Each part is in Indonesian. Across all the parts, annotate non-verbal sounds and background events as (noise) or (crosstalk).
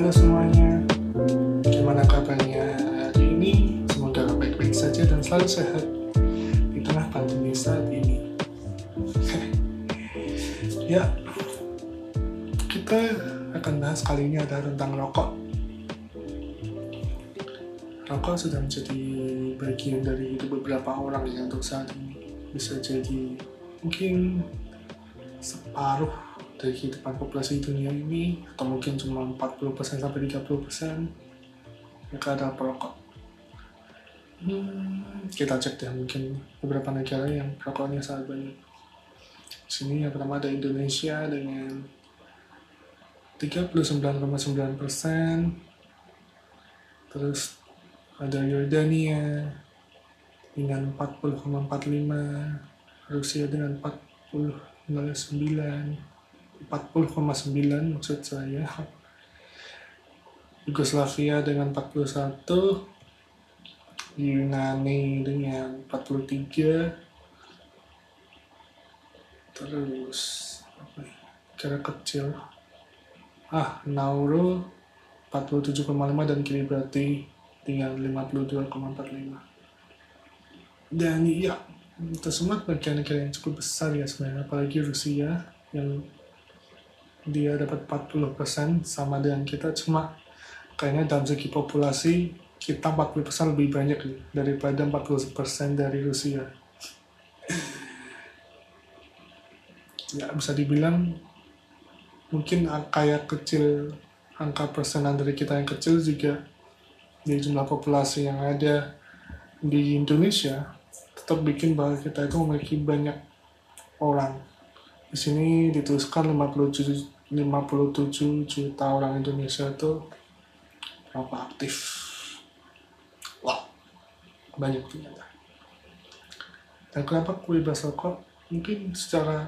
halo semuanya. Gimana kabarnya hari ini? Semoga baik-baik saja dan selalu sehat Di tengah pandemi saat ini. (laughs) Ya Kita akan bahas kali ini adalah tentang rokok. Rokok sudah menjadi bagian dari hidup beberapa orang ya untuk saat ini. Bisa jadi mungkin separuh dari kehidupan populasi dunia ini atau mungkin cuma 40% sampai 30% mereka adalah perokok. Hmm, kita cek deh mungkin beberapa negara yang perokoknya sangat banyak. Di sini yang pertama ada Indonesia dengan 39,9%, terus ada Yordania dengan 40,45, Rusia dengan 40,9, 40,9 maksud saya. Yugoslavia dengan 41 Yunani dengan 43 terus apa ya, negara kecil. Ah Nauru 47,5 dan Kiribati dengan 52,45 dan iya tersebut bagian negara yang cukup besar ya sebenarnya apalagi Rusia yang dia dapat 40% sama dengan kita. Cuma kayaknya dalam segi populasi kita 40% lebih banyak nih, daripada 40% dari Rusia. Ya bisa dibilang mungkin kayak kecil angka persenan dari kita yang kecil juga di jumlah populasi yang ada di Indonesia tetap bikin bahwa kita itu memiliki banyak orang. Di sini dituliskan 57, 57 juta orang Indonesia itu berapa aktif? Wah banyak ternyata. Dan kenapa kue bahas rokok mungkin secara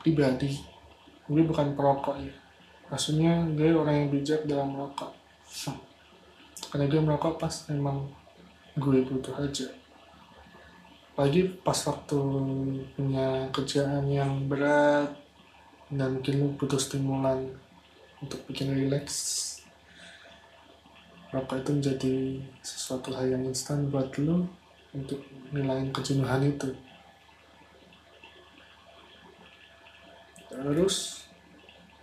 pribadi gue bukan perokok ya. Maksudnya gue orang yang bijak dalam merokok. Karena gue merokok pas memang gue butuh aja. Apalagi pas waktu punya kerjaan yang berat dan mungkin lu butuh stimulan untuk bikin relax. Rokok itu menjadi sesuatu hal yang instan buat lu untuk ngilangin kejenuhan itu? Terus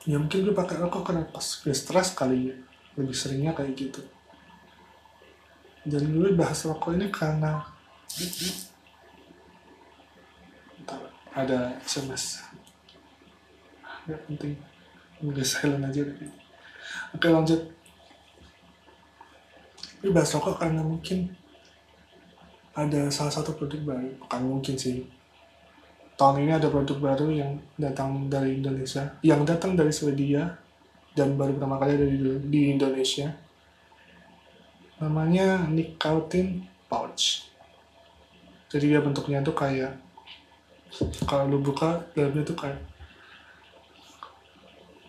ya mungkin gue pakai rokok karena pas gue stres kali ya lebih seringnya kayak gitu. Dan gue bahas rokok ini karena ada SMS nggak penting. Udah silent aja deh. oke lanjut. Ini bahas rokok karena mungkin ada salah satu produk baru. Bukan mungkin sih. Tahun ini ada produk baru yang datang dari Indonesia yang datang dari Swedia dan baru pertama kali ada di, di Indonesia. Namanya nicotine pouch. Jadi dia bentuknya tuh kayak kalau lu buka dalamnya tuh kayak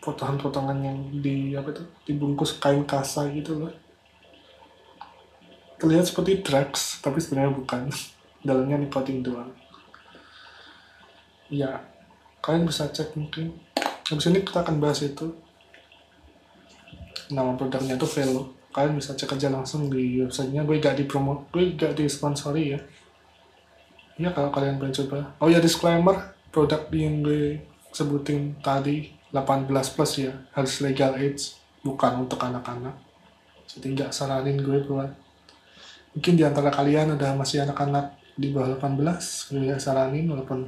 potongan-potongan yang di apa itu dibungkus kain kasa gitu loh. Terlihat seperti drugs tapi sebenarnya bukan. (laughs) Dalamnya nikotin doang. Ya kalian bisa cek mungkin. Habis ini kita akan bahas itu. Nama produknya tuh Velo. Kalian bisa cek aja langsung di websitenya. Gue gak di promo gue gak di sponsori ya. Ya kalau kalian pengen coba. Oh ya disclaimer produk yang gue sebutin tadi 18 plus ya harus legal age bukan untuk anak-anak. Jadi nggak saranin gue buat mungkin di antara kalian ada masih anak-anak di bawah 18 gue gak saranin walaupun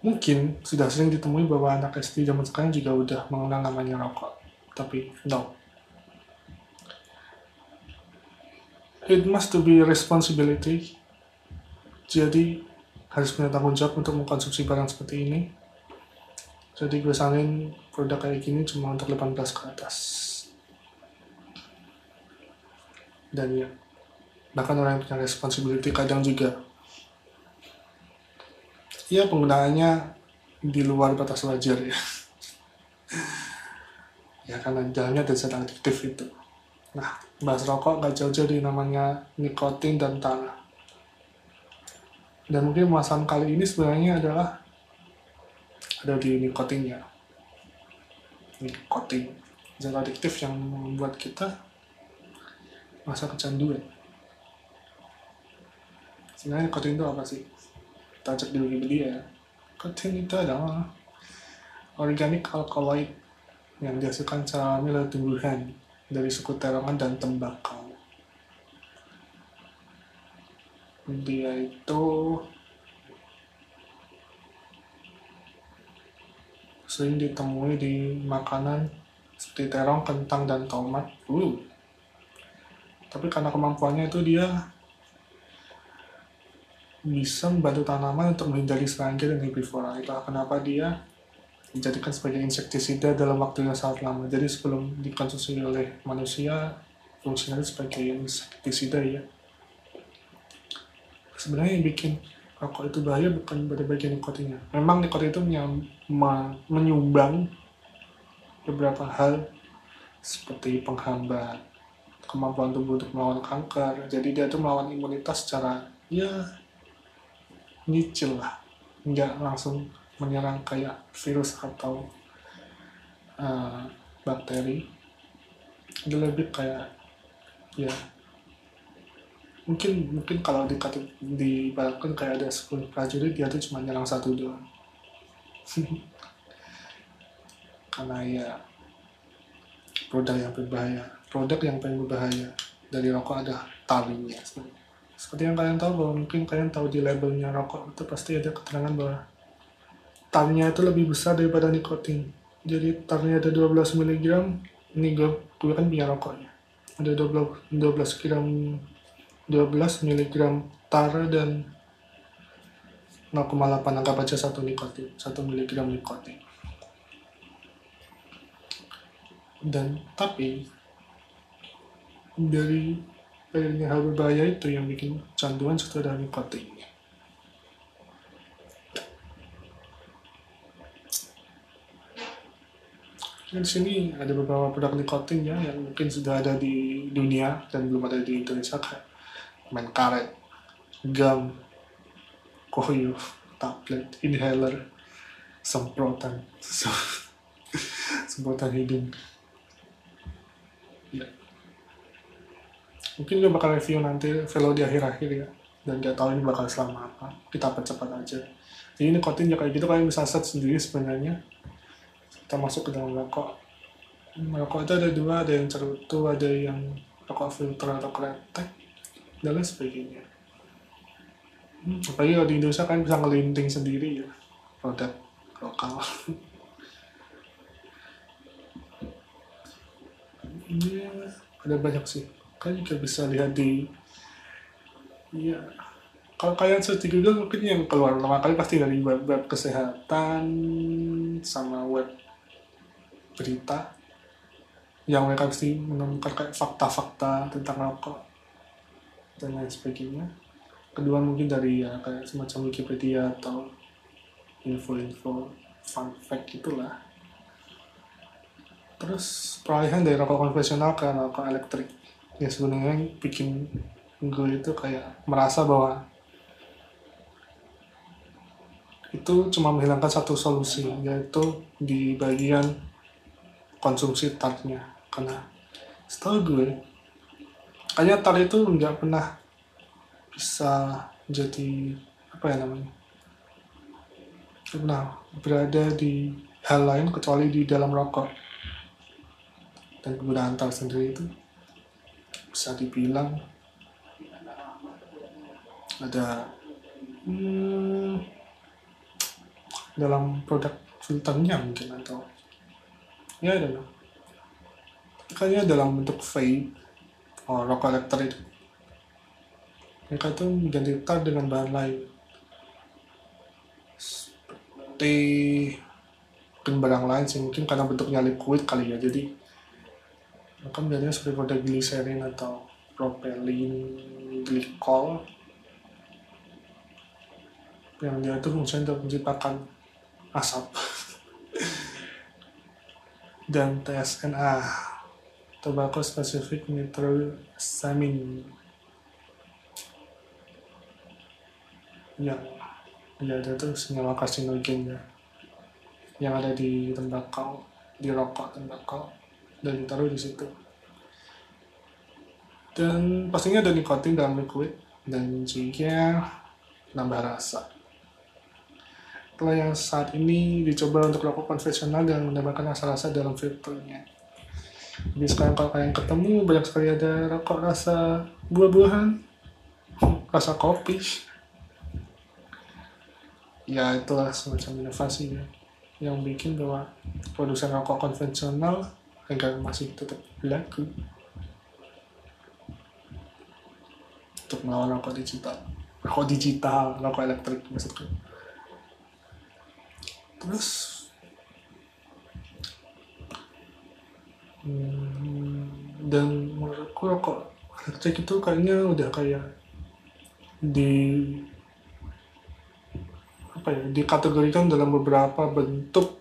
mungkin sudah sering ditemui bahwa anak SD zaman sekarang juga udah mengenal namanya rokok tapi no. It must to be responsibility. Jadi harus punya tanggung jawab untuk mengkonsumsi barang seperti ini. Jadi gue salin produk kayak gini cuma untuk 18 ke atas. Dan ya, bahkan orang yang punya responsibility kadang juga ya penggunaannya di luar batas wajar ya. (laughs) ya karena dalamnya ada zat adiktif itu. Nah, bahas rokok gak jauh-jauh dari namanya nikotin dan tanah dan mungkin pembahasan kali ini sebenarnya adalah ada di nikotinnya nikotin. Zat adiktif yang membuat kita masa kecanduan. Sebenarnya nikotin itu apa sih? Kita cek di Wikipedia ya. Nikotin itu adalah organik alkaloid yang dihasilkan secara alami tumbuhan dari suku terongan dan tembakau. Dia itu sering ditemui di makanan seperti terong, kentang, dan tomat. Uh. Tapi karena kemampuannya itu dia bisa membantu tanaman untuk menghindari serangga dan herbivora. Itulah kenapa dia dijadikan sebagai insektisida dalam waktu yang sangat lama. Jadi sebelum dikonsumsi oleh manusia, fungsinya sebagai insektisida ya. Sebenarnya yang bikin rokok itu bahaya bukan pada bagian nikotinnya. Memang nikotin itu menyumbang beberapa hal seperti penghambat kemampuan tubuh untuk melawan kanker. Jadi dia tuh melawan imunitas secara ya nyicil lah, nggak langsung menyerang kayak virus atau uh, bakteri. Dia lebih kayak ya mungkin mungkin kalau dikata dibalikkan kayak ada 10 prajurit dia tuh cuma nyerang satu doang. (laughs) Karena ya produk yang berbahaya produk yang paling berbahaya dari rokok ada talinya seperti yang kalian tahu bahwa mungkin kalian tahu di labelnya rokok itu pasti ada keterangan bahwa talinya itu lebih besar daripada nikotin. Jadi talinya ada 12 mg ini gue, gue kan punya rokoknya. Ada 12, 12 gram 12 mg tar dan 0,8 anggap aja 1 nikotin 1 mg nikotin. Dan tapi dari dari hal berbahaya itu yang bikin canduan setelah nikotin. Di sini ada beberapa produk nikotin ya yang mungkin sudah ada di dunia dan belum ada di Indonesia kayak main karet, gum, koyo, tablet, inhaler, semprotan, (laughs) semprotan hidung. Ya. Mungkin gue bakal review nanti velo di akhir-akhir ya. Dan gak tahu ini bakal selama apa. Kita cepat aja. Jadi ini nikotin ya kayak gitu kalian bisa set sendiri sebenarnya. Kita masuk ke dalam rokok. Rokok itu ada dua, ada yang cerutu, ada yang rokok filter atau kretek dan lain sebagainya. Hmm, apalagi kalau di Indonesia kan bisa ngelinting sendiri ya. Produk lokal. (laughs) Ini ada banyak sih. Kan juga bisa lihat di ya kalau kalian search di Google mungkin yang keluar pertama kali pasti dari web, web kesehatan sama web berita. Yang mereka pasti menemukan kayak fakta-fakta tentang rokok dan lain sebagainya. Kedua mungkin dari ya kayak semacam Wikipedia atau info-info fun fact gitulah. Terus peralihan dari rokok konvensional ke rokok elektrik. Ya sebenarnya bikin gue itu kayak merasa bahwa itu cuma menghilangkan satu solusi yaitu di bagian konsumsi tartnya karena setahu gue kayaknya tar itu nggak pernah bisa jadi apa ya namanya pernah berada di hal lain kecuali di dalam rokok. Dan penggunaan tar sendiri itu bisa dibilang ada hmm, dalam produk filternya mungkin atau ya ada kayaknya dalam bentuk vape oh, rokok elektrik mereka itu mengganti tar dengan bahan lain. Seperti mungkin barang lain sih mungkin karena bentuknya liquid kali ya. Jadi mereka menjadinya seperti pada gliserin atau propelin glikol yang dia itu fungsinya untuk menciptakan asap. (laughs) Dan TSNA tobacco specific nitrosamine yang ya ada tuh senyawa karsinogen ya. Yang ada di tembakau di rokok tembakau dan ditaruh di situ. Dan pastinya ada nikotin dalam liquid dan juga nambah rasa. Kalau yang saat ini dicoba untuk rokok konvensional dan menambahkan rasa-rasa dalam filternya. Jadi sekarang kalau kalian ketemu banyak sekali ada rokok rasa buah-buahan, rasa kopi. Ya itulah semacam inovasi ya, yang bikin bahwa produsen rokok konvensional agar masih tetap laku untuk melawan rokok digital. Rokok digital rokok elektrik maksudku. Terus hmm, dan menurutku rokok elektrik itu kayaknya udah kayak di apa ya dikategorikan dalam beberapa bentuk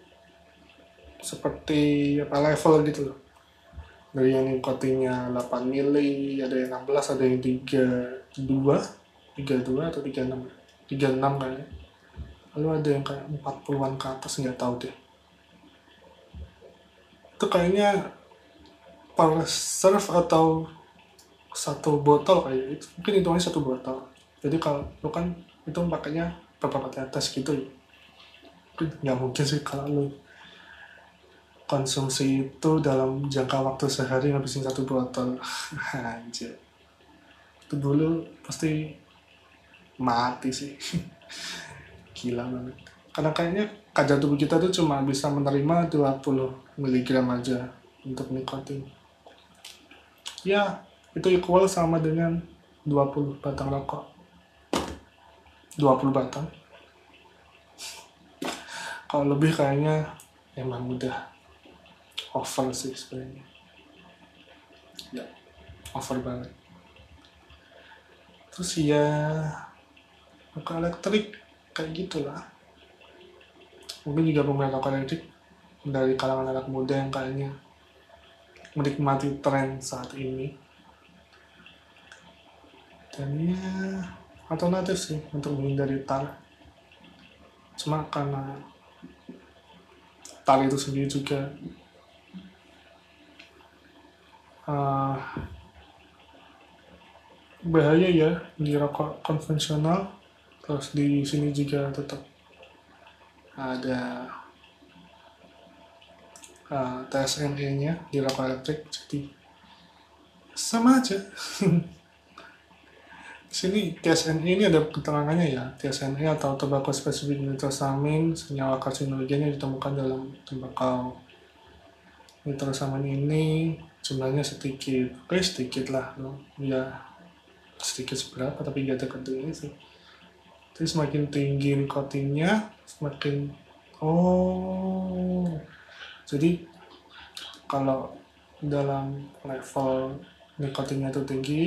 seperti apa level gitu loh. Dari yang nikotinnya 8 mili ada yang 16 ada yang 32 32 atau 36 36 kayaknya. Lalu ada yang kayak 40-an ke atas nggak tahu deh. Itu kayaknya per serve atau satu botol kayak itu mungkin hitungannya satu botol. Jadi kalau lu kan itu pakainya beberapa atas gitu ya. Nggak mungkin sih kalau lu konsumsi itu dalam jangka waktu sehari ngabisin satu botol. (laughs) Anjir. Tubuh lu pasti mati sih. (laughs) Gila banget. Karena kayaknya kadar tubuh kita tuh cuma bisa menerima 20 mg aja untuk nikotin ya itu equal sama dengan 20 batang rokok. 20 batang. Kalau lebih kayaknya emang udah over sih sebenarnya. Ya. Over banget. Terus ya rokok elektrik kayak gitulah. Mungkin juga pemain rokok elektrik dari kalangan anak muda yang kayaknya menikmati tren saat ini. Dan ya alternatif sih untuk menghindari tar cuma karena tar itu sendiri juga uh, bahaya ya di rokok konvensional. Terus di sini juga tetap ada uh, TSNE-nya di rokok elektrik jadi sama aja. (laughs) Sini TSNE ini ada keterangannya ya TSNE atau tembakau spesifik nitrosamin senyawa karsinogen yang ditemukan dalam tembakau. Nitrosamin ini jumlahnya sedikit oke sedikit lah no. ya sedikit seberapa tapi gak terkenal sih. Jadi semakin tinggi nikotinnya semakin oh jadi kalau dalam level nikotinnya itu tinggi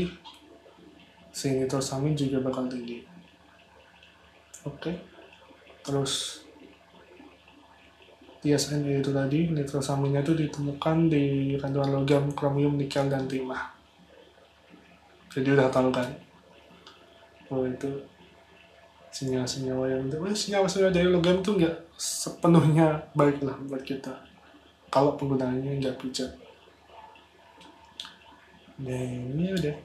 si nitrosamin juga bakal tinggi. Oke. Okay. terus TSNE itu tadi nitrosaminnya itu ditemukan di kandungan logam kromium nikel dan timah. Jadi udah tahu kan? Oh itu senyawa-senyawa yang oh, senyawa-senyawa dari logam itu nggak sepenuhnya baik lah buat kita kalau penggunaannya nggak bijak nah ini udah.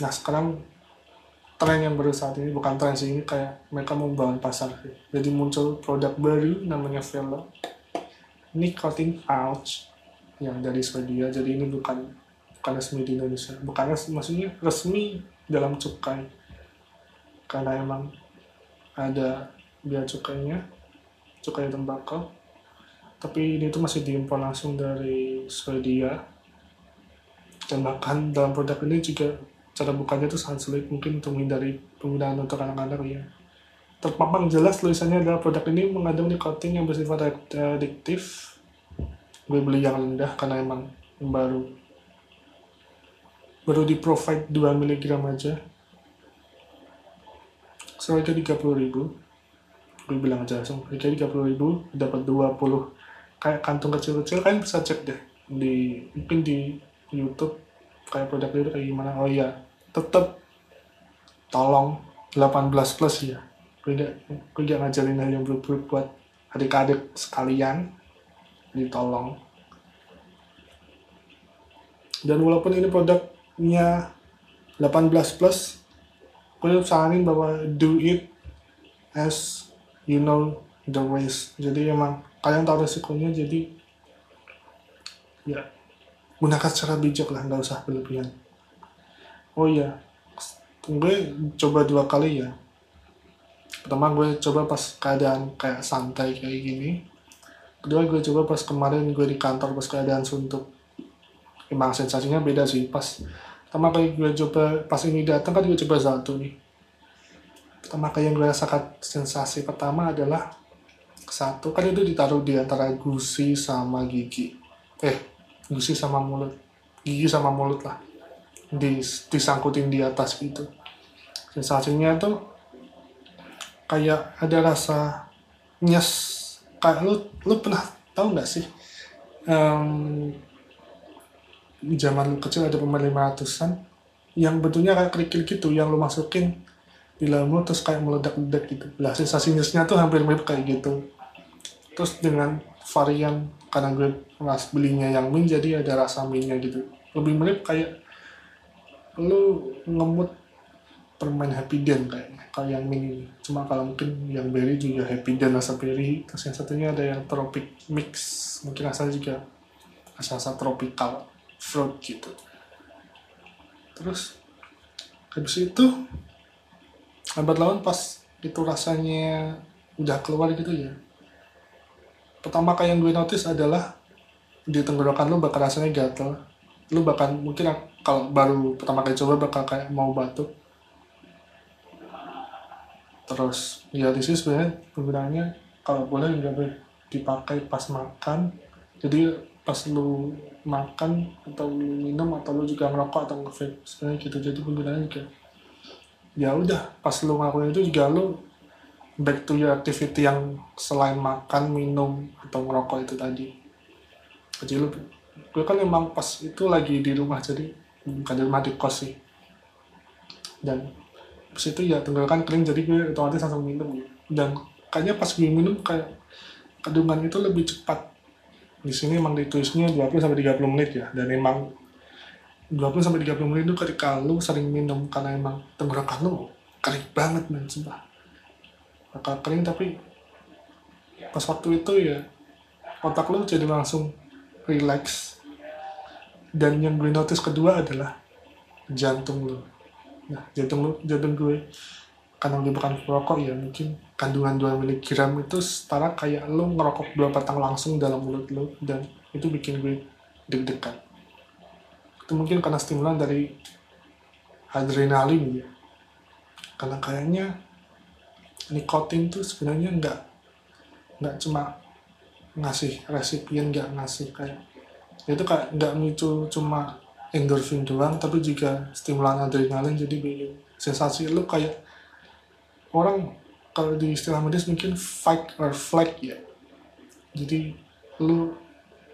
Nah sekarang tren yang baru saat ini bukan tren sih ini kayak mereka membangun pasar jadi muncul produk baru namanya Velo. Nicotine pouch yang dari Swedia. Jadi ini bukan bukan resmi di Indonesia. Bukan maksudnya resmi dalam cukai. Karena emang ada biaya cukainya cukai tembakau tapi ini tuh masih diimpor langsung dari Swedia. Dan bahkan dalam produk ini juga cara bukanya tuh sangat sulit mungkin untuk menghindari penggunaan untuk anak-anak ya. Terpampang jelas tulisannya adalah produk ini mengandung nikotin yang bersifat adiktif. Gue beli yang rendah karena emang baru. Baru di provide 2 mg aja. Seharga 30 ribu. Gue bilang aja langsung harga 30 ribu dapat 20 kayak kantung kecil-kecil kalian bisa cek deh di mungkin di YouTube kayak produk itu kayak gimana. Oh iya tetap tolong 18 plus ya. Gue gak ngajarin hal yang buruk-buruk buat adik-adik sekalian ditolong dan walaupun ini produknya 18 plus gue saranin bahwa do it as you know the ways jadi emang kalian tahu resikonya jadi ya gunakan secara bijak lah nggak usah berlebihan. Oh iya gue coba dua kali ya. Pertama gue coba pas keadaan kayak santai kayak gini. Kedua gue coba pas kemarin gue di kantor pas keadaan suntuk. Emang sensasinya beda sih pas pertama kali gue coba pas ini datang kan gue coba satu nih. Pertama kali yang gue rasakan sensasi pertama adalah satu kan itu ditaruh di antara gusi sama gigi. Eh gusi sama mulut. Gigi sama mulut lah. Di, disangkutin di atas gitu. Sensasinya tuh kayak ada rasa nyes. Kayak lu lu pernah tahu nggak sih? Um, zaman kecil ada pemain 500an yang bentuknya kayak kerikil gitu yang lu masukin di dalam lu terus kayak meledak-ledak gitu. Lah sensasi nyesnya tuh hampir mirip kayak gitu terus dengan varian karena gue mas belinya yang min jadi ada rasa minnya gitu. Lebih mirip kayak lu ngemut permen Happy Den kayaknya kalau yang mini cuma kalau mungkin yang berry juga Happy Den rasa berry. Terus yang satunya ada yang tropic mix mungkin rasanya juga rasa-rasa tropical fruit gitu. Terus habis itu lambat laun pas itu rasanya udah keluar gitu ya pertama kali yang gue notice adalah di tenggorokan lu bakal rasanya gatel. Lu bakal mungkin kalau baru pertama kali coba bakal kayak mau batuk. Terus ya di sini sebenarnya penggunaannya kalau boleh nggak boleh dipakai pas makan. Jadi pas lu makan atau lu minum atau lu juga ngerokok atau nge sebenarnya gitu. Jadi penggunaannya juga ya udah pas lu ngelakuin itu juga lu back to your activity yang selain makan minum atau ngerokok itu tadi. Jadi lu gue kan emang pas itu lagi di rumah jadi bukan di rumah di kos sih. Dan pas itu ya tenggorokan kering jadi gue otomatis langsung minum. Gitu. dan kayaknya pas gue minum kayak kandungan itu lebih cepat. Di sini emang ditulisnya 20 sampai 30 menit ya. Dan emang 20 sampai 30 menit itu ketika lu sering minum karena emang tenggorokan lu kering banget men sumpah bakal kering tapi pas waktu itu ya otak lu jadi langsung relax. Dan yang gue notice kedua adalah jantung lu. Nah jantung lu jantung gue. Karena gue bukan perokok ya mungkin kandungan 2 mg itu setara kayak lo ngerokok dua batang langsung dalam mulut lo dan itu bikin gue deg-degan. Itu mungkin karena stimulan dari adrenalin ya. Karena kayaknya nikotin tuh sebenarnya nggak nggak cuma ngasih resipien nggak ngasih kayak itu kayak nggak micu cuma endorfin doang tapi juga stimulan adrenalin jadi bikin sensasi lu kayak orang kalau di istilah medis mungkin fight or flight ya. Jadi lu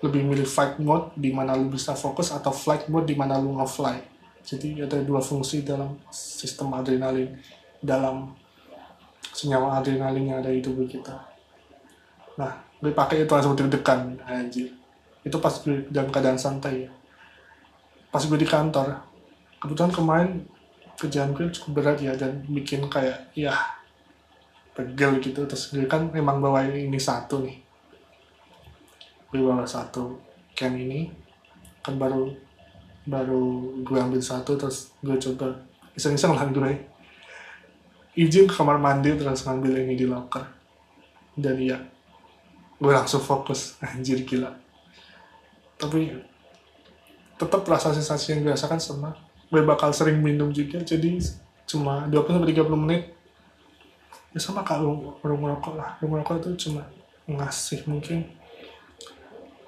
lebih milih fight mode di mana lu bisa fokus atau flight mode di mana lu nge-fly. Jadi ada dua fungsi dalam sistem adrenalin dalam senyawa adrenalin yang ada di tubuh kita. Nah gue pakai itu langsung deg-degan. Anjir. Itu pas gue dalam keadaan santai. Ya pas gue di kantor kebetulan kemarin kerjaan gue cukup berat ya dan bikin kayak ya pegel gitu. Terus gue kan memang bawa ini satu nih. Gue bawa satu can ini. Kan baru baru gue ambil satu terus gue coba iseng-iseng lah gue izin ke kamar mandi terus ngambil ini di locker. Dan iya gue langsung fokus. (laughs) Anjir gila. Tapi tetap rasa sensasi yang gue rasakan sama. Gue bakal sering minum juga jadi cuma 20 sampai 30 menit. Ya sama kalau rumah rokok lah. Rumah rokok itu cuma ngasih mungkin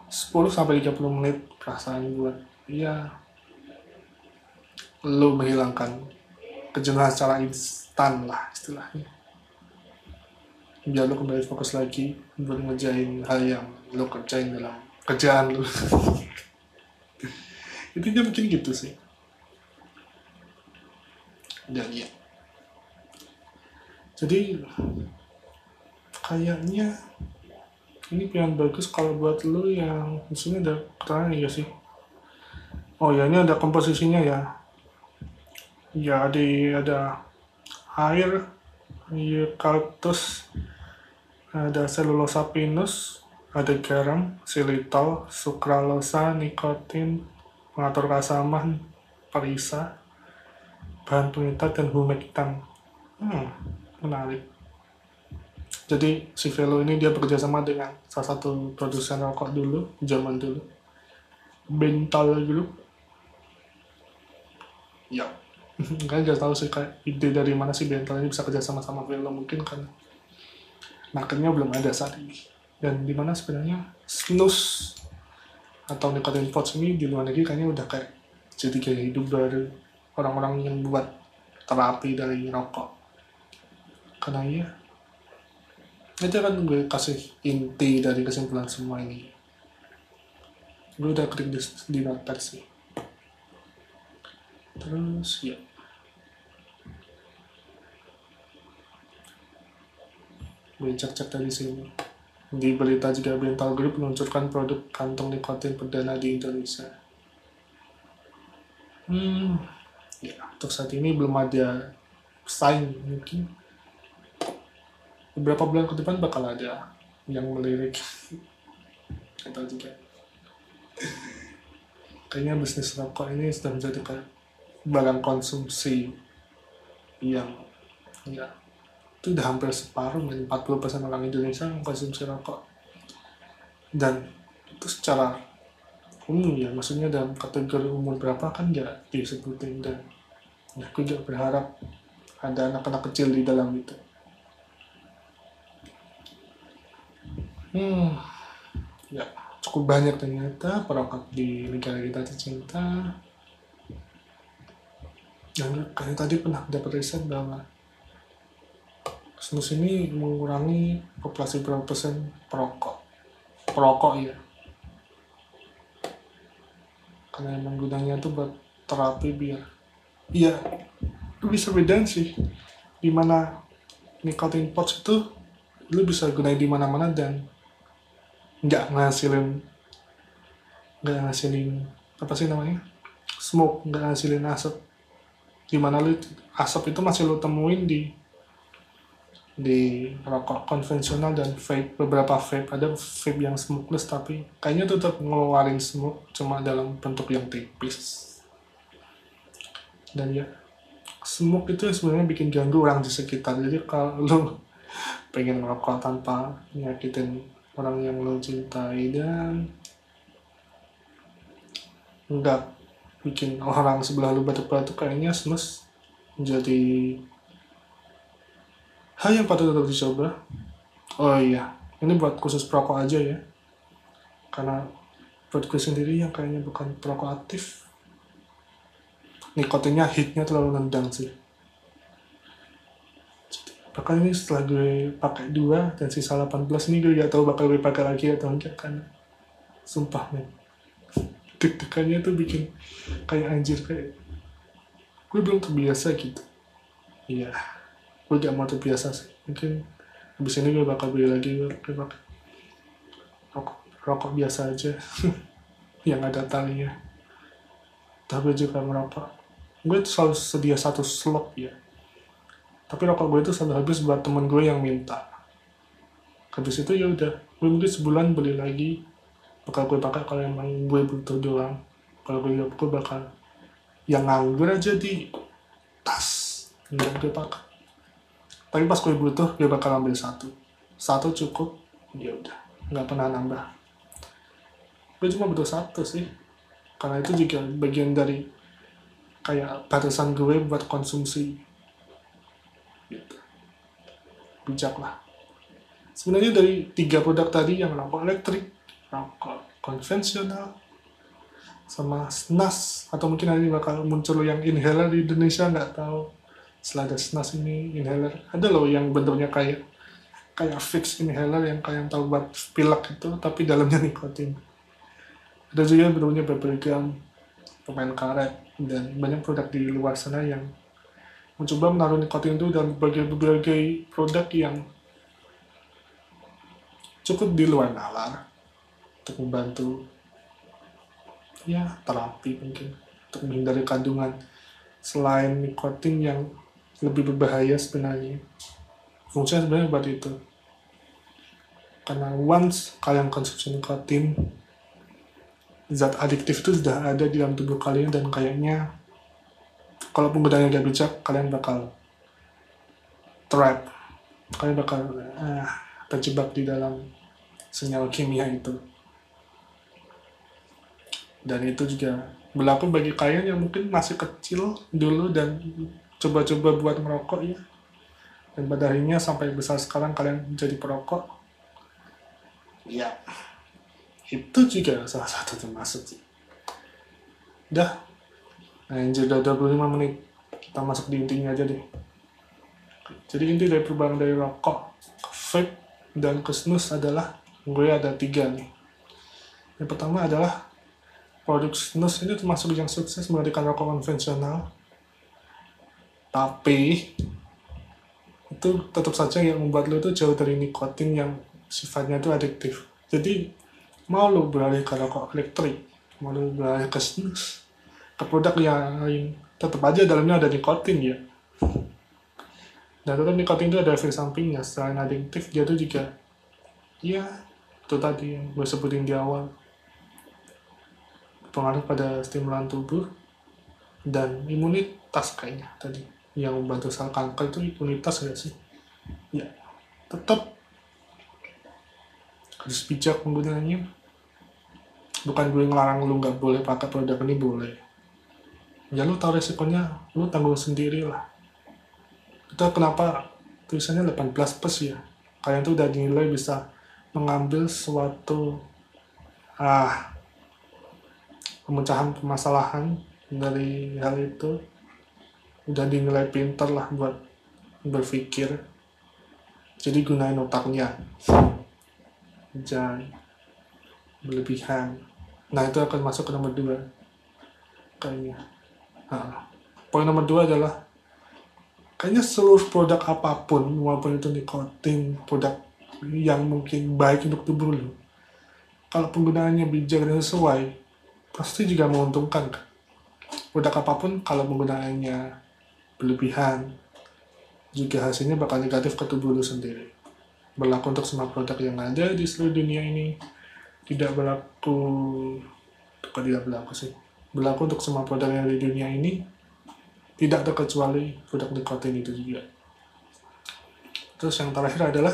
10 sampai 30 menit perasaan gue ya lo menghilangkan kejenuhan secara instan lah istilahnya. Biar lo kembali fokus lagi buat ngejain hal yang lo kerjain dalam kerjaan lo (laughs) intinya mungkin gitu sih. Dan ya. Jadi kayaknya ini pilihan bagus kalau buat lu yang di ada keterangan ya sih. Oh ya ini ada komposisinya ya ya di ada air eucalyptus ada selulosa pinus ada garam, silitol, sukralosa, nikotin, pengatur keasaman, perisa, bahan pengikat, dan humektan. Hmm, menarik. Jadi si Velo ini dia bekerja sama dengan salah satu produsen rokok dulu, zaman dulu. Bental Group. Ya. (laughs) kan gak tahu sih kayak ide dari mana sih Bental ini bisa kerja sama sama Velo mungkin kan. Marketnya belum ada saat ini. Dan di mana sebenarnya? Snus atau nicotine pouch ini di luar negeri kayaknya udah kayak jadi kayak hidup dari orang-orang yang buat terapi dari rokok. Karena iya itu kan gue kasih inti dari kesimpulan semua ini. Gue udah klik di, di notepad sih terus ya. Cek-cek dari sini. Di berita juga Bental Group meluncurkan produk kantong nikotin perdana di Indonesia. Hmm, ya untuk saat ini belum ada sign mungkin. Beberapa bulan ke depan bakal ada yang melirik. Kita juga. Kayaknya bisnis rokok ini sudah menjadi kayak barang konsumsi yang ya itu udah hampir separuh, 40% orang Indonesia mengkonsumsi rokok. Dan itu secara umum ya, maksudnya dalam kategori umur berapa kan nggak disebutin dan ya, aku juga berharap ada anak-anak kecil di dalam itu. Hmm, ya cukup banyak ternyata perokok di negara kita tercinta. Dan kayak tadi pernah dapat riset bahwa snus ini mengurangi populasi berapa persen perokok. Perokok ya karena emang gunanya tuh buat terapi biar iya. Lu bisa bedain sih di mana nicotine pouch itu lu bisa gunain di mana-mana dan nggak ngasilin nggak ngasilin apa sih namanya? Smoke nggak ngasilin asap di mana lu asap itu masih lu temuin di di rokok konvensional dan vape beberapa vape. Ada vape yang smokeless tapi kayaknya tetap ngeluarin smoke cuma dalam bentuk yang tipis. Dan ya smoke itu sebenarnya bikin ganggu orang di sekitar. Jadi kalau (laughs) lo pengen merokok tanpa nyakitin orang yang lo cintai dan enggak bikin orang sebelah lo batuk-batuk kayaknya snus menjadi hal yang patut untuk dicoba. Oh iya. Ini buat khusus perokok aja ya. Karena buat gue sendiri yang kayaknya bukan perokok aktif. Nikotinnya hitnya terlalu nendang sih. Bahkan ini setelah gue pakai dua dan sisa 18 ini gue gak tahu bakal gue pakai lagi atau enggak kan sumpah nih deg-degannya tuh bikin kayak anjir kayak gue belum terbiasa gitu. Iya. Gue gak mau terbiasa sih. Mungkin habis ini gue bakal beli lagi gue rokok, rokok biasa aja. (laughs) Yang ada talinya. Tapi juga merokok gue tuh selalu sedia satu slot ya. Tapi rokok gue itu selalu habis buat temen gue yang minta. Habis itu ya udah gue mungkin sebulan beli lagi bakal gue pakai kalau emang gue butuh doang. Kalau gue gue bakal yang nganggur aja di tas. Nggak gue pakai tapi pas gue butuh gue bakal ambil satu. Satu cukup ya udah. Nggak pernah nambah. Gue cuma butuh satu sih. Karena itu juga bagian dari kayak batasan gue buat konsumsi. Gitu. Bijak lah. Sebenarnya dari tiga produk tadi yang rokok elektrik rokok konvensional sama SNAS atau mungkin nanti bakal muncul yang inhaler di Indonesia nggak tahu. Setelah ada SNAS ini inhaler. Ada loh yang bentuknya kayak kayak fix inhaler yang kayak tahu buat pilek itu tapi dalamnya nikotin. Ada juga yang bentuknya bubblegum pemain karet. Dan banyak produk di luar sana yang mencoba menaruh nikotin itu dalam berbagai-berbagai produk yang cukup di luar nalar untuk membantu ya terapi mungkin. Untuk menghindari kandungan. Selain nikotin yang lebih berbahaya sebenarnya. Fungsinya sebenarnya buat itu. Karena once kalian konsumsi nikotin zat adiktif itu sudah ada di dalam tubuh kalian dan kayaknya kalau penggunanya gak bijak kalian bakal trap. Kalian bakal uh, terjebak di dalam senyawa kimia itu dan itu juga berlaku bagi kalian yang mungkin masih kecil dulu dan coba-coba buat merokok ya dan pada akhirnya sampai besar sekarang kalian menjadi perokok. Ya itu juga salah satu termasuk sih. Udah nah yang sudah 25 menit kita masuk di intinya aja deh. Jadi inti dari perubahan dari rokok ke vape dan ke snus adalah gue ada tiga nih. Yang pertama adalah produk snus ini termasuk yang sukses menggantikan rokok konvensional. Tapi itu tetap saja yang membuat lo tuh jauh dari nikotin yang sifatnya itu adiktif. Jadi mau lo beralih ke rokok elektrik mau lo beralih ke snus ke produk yang lain tetap aja dalamnya ada nikotin ya. Dan tetap nikotin itu ada efek sampingnya. Selain adiktif dia tuh juga ya itu tadi yang gue sebutin di awal pengaruh pada stimulan tubuh dan imunitas kayaknya tadi. Yang membantu sel kanker itu imunitas ya sih? Ya tetap harus bijak penggunaannya. Bukan gue ngelarang lu nggak boleh pakai produk ini boleh. Ya lu tahu resikonya. Lu tanggung sendiri lah. Itu kenapa tulisannya 18 plus ya? Kalian tuh udah dinilai bisa mengambil suatu ah pemecahan permasalahan dari hal itu. Udah dinilai pinter lah buat berpikir. Jadi gunain otaknya. Jangan berlebihan. Nah itu akan masuk ke nomor dua. Kayaknya. Nah, poin nomor dua adalah kayaknya seluruh produk apa pun walaupun itu nikotin produk yang mungkin baik untuk tubuh lo kalau penggunaannya bijak dan sesuai pasti juga menguntungkan produk apa pun kalau penggunaannya berlebihan juga hasilnya bakal negatif ke tubuh lu sendiri. Berlaku untuk semua produk yang ada di seluruh dunia ini. Tidak berlaku kok tidak berlaku sih? Berlaku untuk semua produk yang ada di dunia ini. Tidak terkecuali produk nikotin itu juga. Terus yang terakhir adalah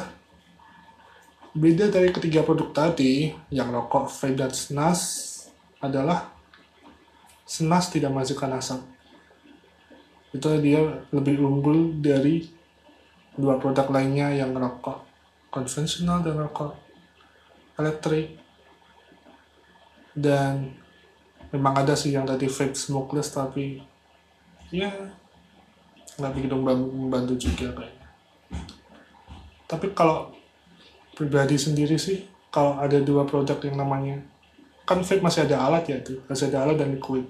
beda dari ketiga produk tadi yang rokok, vape, dan SNAS adalah SNAS tidak menghasilkan asap. Itu dia lebih unggul dari dua produk lainnya yang rokok. Konvensional dan rokok. Elektrik. Dan memang ada sih yang tadi vape smokeless tapi ya nggak begitu membantu juga kayaknya. Tapi kalau pribadi sendiri sih kalau ada dua produk yang namanya kan vape masih ada alat ya tuh masih ada alat dan liquid.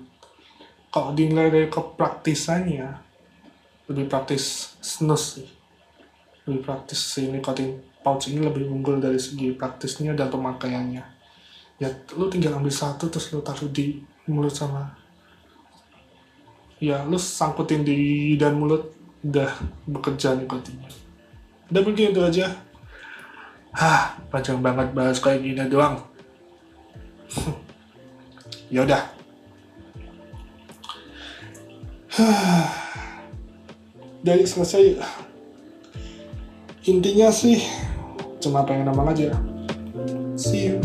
Kalau dinilai dari kepraktisannya lebih praktis snus sih. Lebih praktis si nikotin pouch ini lebih unggul dari segi praktisnya dan pemakaiannya. Ya lu tinggal ambil satu terus lu taruh di mulut sama ya lu sangkutin di dan mulut udah bekerja nikotinnya. Udah mungkin itu aja. Hah, panjang banget bahas kayak gini doang. Ya udah, dari selesai. Intinya sih cuma pengen ngomong aja. See you